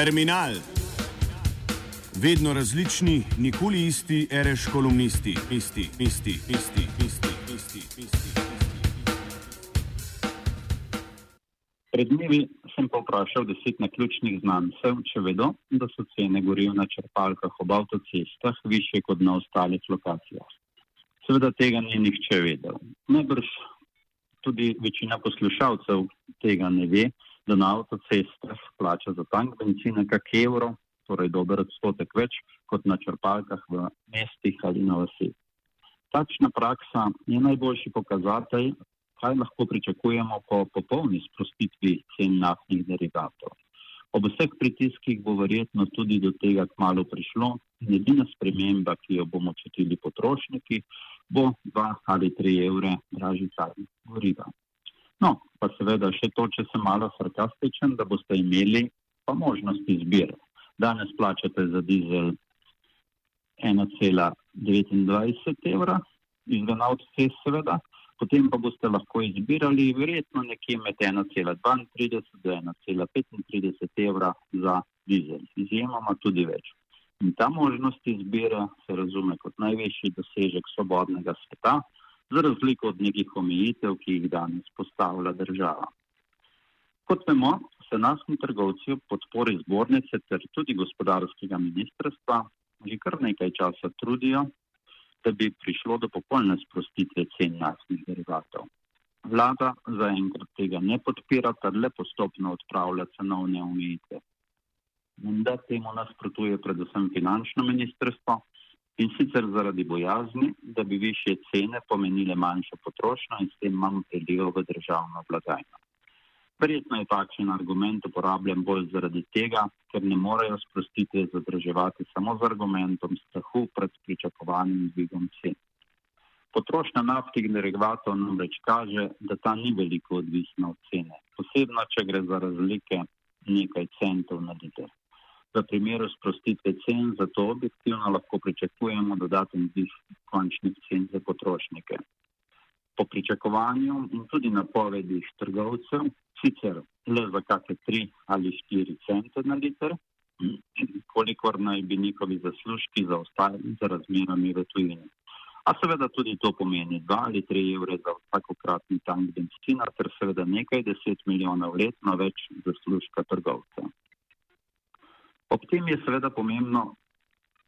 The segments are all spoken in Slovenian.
Terminal. Vedno različni, nikoli isti, reš kolumnisti, isti, isti, isti, isti, isti, isti. Pred dnevi sem pa vprašal deset naključnih znancev, če vedo, da so cene goriv na črpalkah ob avtocestah više kot na ostalih lokacijah. Seveda tega ni nihče vedel. Najbrž tudi večina poslušalcev tega ne ve, da na avtocestah plača za tank benzina kak evro, torej dober odstotek več kot na črpalkah v mestih ali na vasi. Takšna praksa je najboljši pokazatelj, kaj lahko pričakujemo po popolni sprostitvi cen naftnih derivatov. Ob vseh pritiskih bo verjetno tudi do tega kmalo prišlo in edina sprememba, ki jo bomo čutili potrošniki, bo 2 ali 3 evre dražji cajt goriva. No, pa seveda še to, če sem malo sarkastičen, da boste imeli pa možnost izbire. Danes plačate za dizel 1,29 evra, izven avtocest seveda, potem pa boste lahko izbirali verjetno nekje med 1,32 do 1,35 evra za dizel. Izjemoma tudi več. In ta možnost izbire se razume kot največji dosežek svobodnega sveta, za razliko od nekih omejitev, ki jih danes postavlja država. Kot vemo, se naši trgovci v podpori zbornice ter tudi gospodarskega ministrstva že kar nekaj časa trudijo, da bi prišlo do popolne sprostitve cen naftnih derivatov. Vlada zaenkrat tega ne podpira, ter le postopno odpravlja cenovne omejitve da temu nasprotuje predvsem finančno ministrstvo in sicer zaradi bojazni, da bi više cene pomenile manjšo potrošnjo in s tem manj priliv v državno blagajno. Verjetno je takšen argument uporabljen bolj zaradi tega, ker ne morejo sprostitve zadrževati samo z argumentom strahu pred pričakovanim dvigom cen. Potrošnja naftnih derivatov namreč kaže, da ta ni veliko odvisna od cene, posebno če gre za razlike nekaj centov na liter. V primeru sprostitve cen zato objektivno lahko pričakujemo dodaten dvig končnih cen za potrošnike. Po pričakovanju in tudi napovedih trgovcev, sicer le za kakšne 3 ali 4 cente na liter, kolikor naj bi njihovi zaslužki zaostajali za razmerami v tujini. A seveda tudi to pomeni 2 ali 3 evre za vsakokratni tank benzina, ter seveda nekaj deset milijonov letno več zaslužka trgovcev. Tem je seveda pomembno,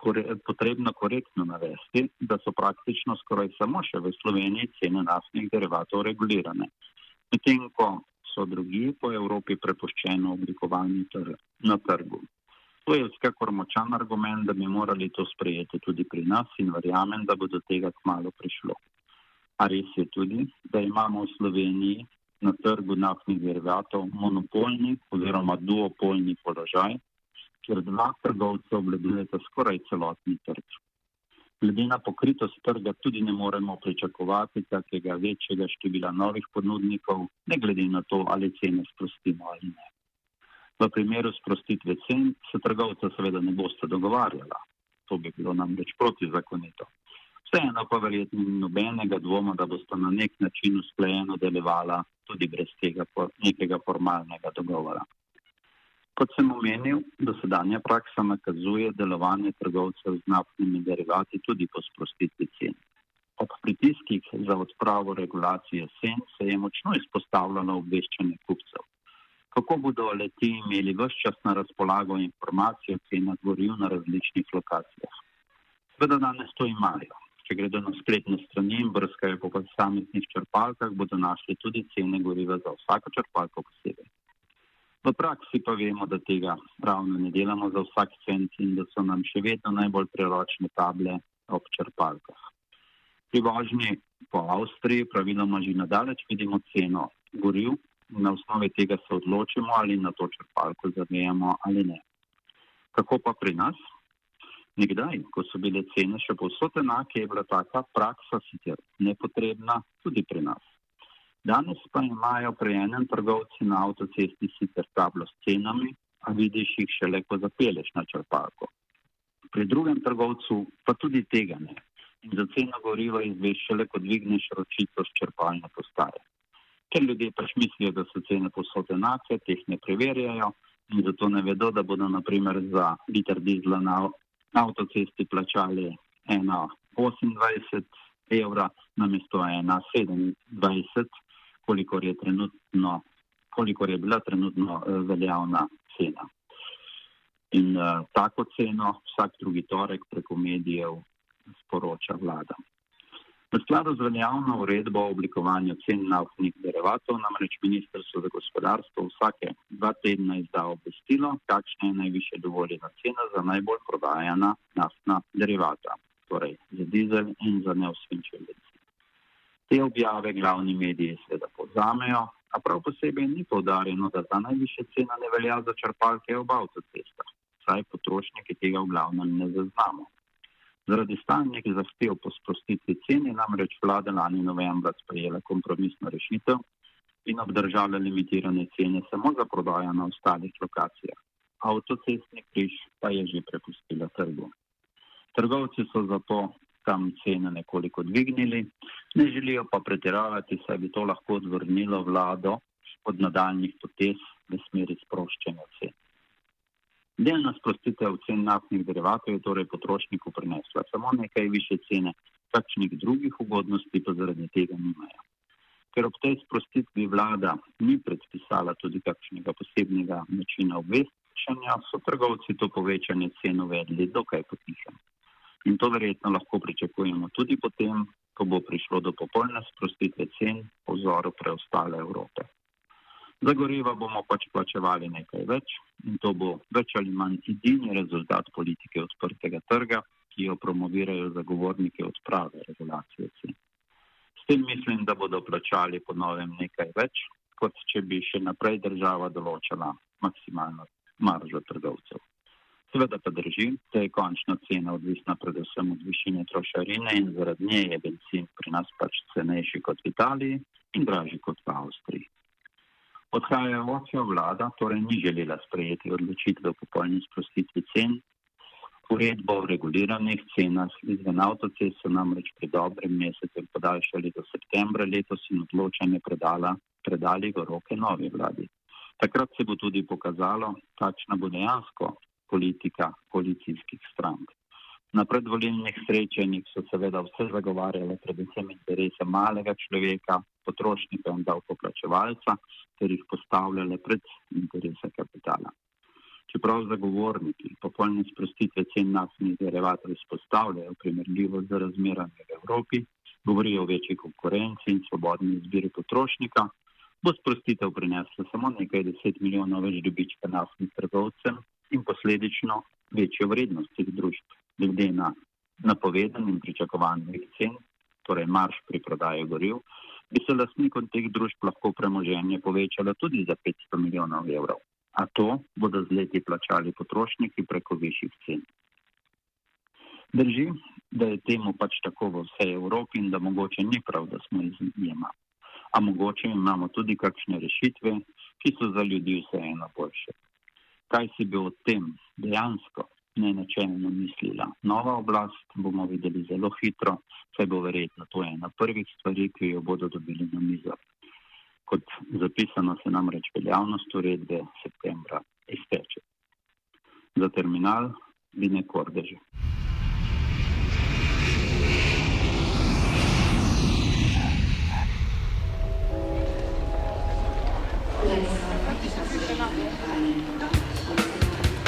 kore, potrebno korektno navesti, da so praktično skoraj samo še v Sloveniji cene naftnih derivatov regulirane, medtem ko so drugi po Evropi prepuščeno oblikovanju tr na trgu. To je vsekakor močan argument, da bi morali to sprejeti tudi pri nas in verjamem, da bo do tega kmalo prišlo. A res je tudi, da imamo v Sloveniji na trgu naftnih derivatov monopolni oziroma duopolni položaj, kjer dva trgovca obvladujeta skoraj celotni trg. Glede na pokritost trga tudi ne moremo pričakovati kakega večjega števila novih ponudnikov, ne glede na to, ali cene sprostimo ali ne. V primeru sprostitve cen se trgovca seveda ne boste dogovarjala. To bi bilo namreč protizakonito. Vseeno pa verjetno ni nobenega dvoma, da boste na nek način usklajeno delovala tudi brez tega nekega formalnega dogovora. Kot sem omenil, dosedanja praksa nakazuje delovanje trgovcev z naftnimi derivati tudi po sprostitvi cen. Ob pritiskih za odpravo regulacije cen se je močno izpostavljalo obveščanje kupcev. Kako bodo leti imeli vse čas na razpolago informacije o cenah goriv na različnih lokacijah? Sveda danes to imajo. Če gredo na spletne strani in brskajo po posameznih črpalkah, bodo našli tudi cene goriva za vsako črpalko posebej. V praksi pa vemo, da tega ravno ne delamo za vsak cent in da so nam še vedno najbolj preročne table ob črpalkah. Pri vožnji po Avstriji praviloma že nadaleč vidimo ceno goriv in na osnovi tega se odločimo, ali na to črpalko zavejamo ali ne. Kako pa pri nas? Nekdaj, ko so bile cene še povsod enake, je bila taka praksa sicer nepotrebna tudi pri nas. Danes pa imajo pri enem trgovci na avtocesti sicer tablo s cenami, a vidiš jih šele, ko zapeleš na črpalko. Pri drugem trgovcu pa tudi tega ne. In za ceno goriva izveš šele, ko dvigneš ročico s črpalne postaje. Ker ljudje pač mislijo, da so cene posod enake, teh ne preverjajo in zato ne vedo, da bodo naprimer za liter dizla na avtocesti plačali 1,28 evra namesto 1,27, kolikor je, trenutno, kolikor je bila trenutno eh, veljavna cena. In uh, tako ceno vsak drugi torek preko medijev sporoča vlada. V skladu z veljavno uredbo o oblikovanju cen naftnih derivatov namreč Ministrstvo za gospodarstvo vsake dva tedna izda obvestilo, kakšna je najviše dovoljena cena za najbolj prodajana naftna derivata, torej za dizel in za neosvinčen benzin. Te objave glavni mediji seveda povzamejo, a prav posebej ni povdarjeno, da ta najviše cena ne velja za črpalke ob avtocestah, saj potrošniki tega v glavnem ne zaznamo. Zaradi stalnih zahtev po sprostitvi cen je namreč vlada lani novembra sprejela kompromisno rešitev in obdržala limitirane cene samo za prodajo na ostalih lokacijah. Avtocestni križ pa je že prepustila trgu. Trgovci so zato tam cene nekoliko dvignili, ne želijo pa pretiravati, saj bi to lahko odvrnilo vlado od nadaljnih potez v smeri sproščanja cen. Delna sprostitev cen naftnih derivatov je torej potrošniku prinesla samo nekaj više cene, kakšnih drugih ugodnosti pa zaradi tega nimajo. Ker ob tej sprostitvi vlada ni predpisala tudi kakšnega posebnega načina obveščanja, so trgovci to povečanje cen uvedli dokaj potihem. In to verjetno lahko pričakujemo tudi potem, ko bo prišlo do popolne sprostitve cen po vzoru preostale Evrope. Za goriva bomo pač plačevali nekaj več in to bo več ali manj edini rezultat politike odprtega trga, ki jo promovirajo zagovorniki odprave regulacije cen. S tem mislim, da bodo plačali po novem nekaj več, kot če bi še naprej država določala maksimalno maržo trgovcev. Seveda pa drži, da je končna cena odvisna predvsem od višine trošarine in zaradi nje je benzin pri nas pač cenejši kot v Italiji in dražji kot v Avstriji. Odhajajoča vlada torej ni želela sprejeti odločitve o popolni sprostitvi cen. Uredbo o reguliranih cenah izven avtocest so namreč pri dobrem mesecu podaljšali do septembra letos in odločanje predala, predali v roke novi vladi. Takrat se bo tudi pokazalo, kakšna bo dejansko politika koalicijskih strank. Na predvolilnih srečanjih so seveda vse zagovarjale predvsem interese malega človeka, potrošnika in davkoplačevalca, ter jih postavljale pred interese kapitala. Čeprav zagovorniki popolne sprostitve cen naftnih derivatov izpostavljajo primerljivo z razmerami v Evropi, govorijo o večji konkurenci in svobodni izbiri potrošnika, bo sprostitev prinesla samo nekaj deset milijonov več dobička naftnih trgovcem in posledično večjo vrednost teh družb, glede na napovedan in pričakovan cen, torej marš pri prodaji goriv, bi se lastnikom teh družb lahko premoženje povečalo tudi za 500 milijonov evrov. A to bodo z leti plačali potrošniki preko višjih cen. Drži, da je temu pač tako v vsej Evropi in da mogoče ni prav, da smo izjema. A mogoče imamo tudi kakšne rešitve, ki so za ljudi vseeno boljše. Kaj si bi o tem dejansko ne načelno mislila. Nova oblast bomo videli zelo hitro, saj bo verjetno to ena prvih stvari, ki jo bodo dobili na mizo. Kot zapisano se namreč veljavnost uredbe septembra izteče. Za terminal Bine Kordeže.